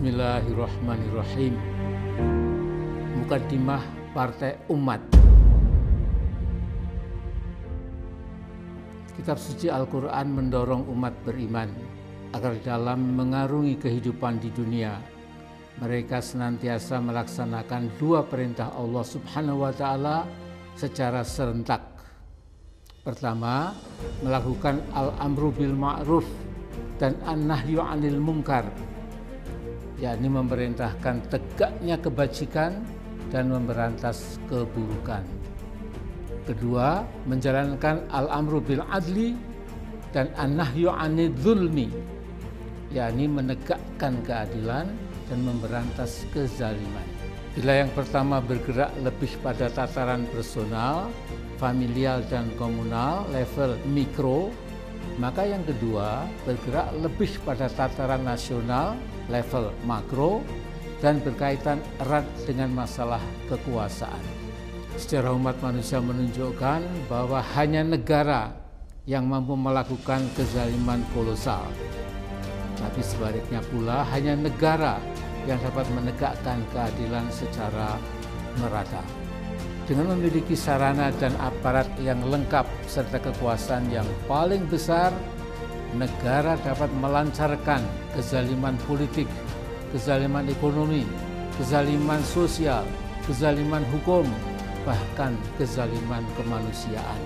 Bismillahirrahmanirrahim. Mukaddimah Partai Umat. Kitab suci Al-Quran mendorong umat beriman agar dalam mengarungi kehidupan di dunia, mereka senantiasa melaksanakan dua perintah Allah Subhanahu wa Ta'ala secara serentak. Pertama, melakukan al-amru bil ma'ruf dan an-nahyu 'anil munkar yakni memerintahkan tegaknya kebajikan dan memberantas keburukan. Kedua, menjalankan al-amru bil adli dan an-nahyu 'anil zulmi, yakni menegakkan keadilan dan memberantas kezaliman. Bila yang pertama bergerak lebih pada tataran personal, familial dan komunal level mikro, maka yang kedua bergerak lebih pada tataran nasional level makro dan berkaitan erat dengan masalah kekuasaan. Secara umat manusia menunjukkan bahwa hanya negara yang mampu melakukan kezaliman kolosal. Tapi sebaliknya pula hanya negara yang dapat menegakkan keadilan secara merata. Dengan memiliki sarana dan aparat yang lengkap serta kekuasaan yang paling besar, negara dapat melancarkan kezaliman politik, kezaliman ekonomi, kezaliman sosial, kezaliman hukum, bahkan kezaliman kemanusiaan.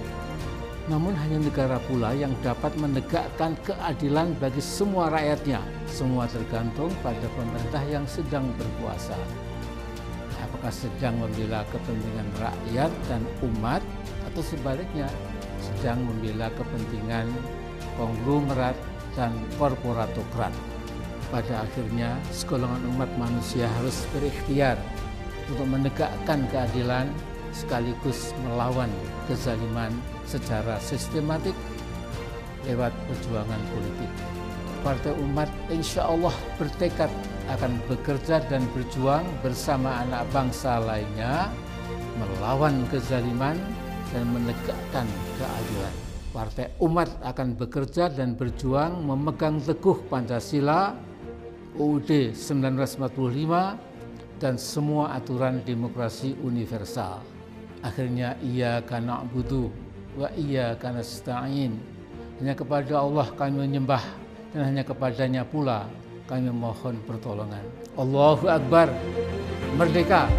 Namun hanya negara pula yang dapat menegakkan keadilan bagi semua rakyatnya. Semua tergantung pada pemerintah yang sedang berkuasa. Sedang membela kepentingan rakyat dan umat atau sebaliknya sedang membela kepentingan konglomerat, dan korporatokrat. Pada akhirnya, segolongan umat manusia harus berikhtiar untuk menegakkan keadilan sekaligus melawan kezaliman secara sistematik lewat perjuangan politik. Partai Umat insya Allah bertekad akan bekerja dan berjuang bersama anak bangsa lainnya melawan kezaliman dan menegakkan keadilan. Partai Umat akan bekerja dan berjuang memegang teguh Pancasila, UUD 1945, dan semua aturan demokrasi universal. Akhirnya ia karena butuh wa ia karena stain. Hanya kepada Allah kami menyembah dan hanya kepadanya pula kami mohon pertolongan. Allahu Akbar. Merdeka.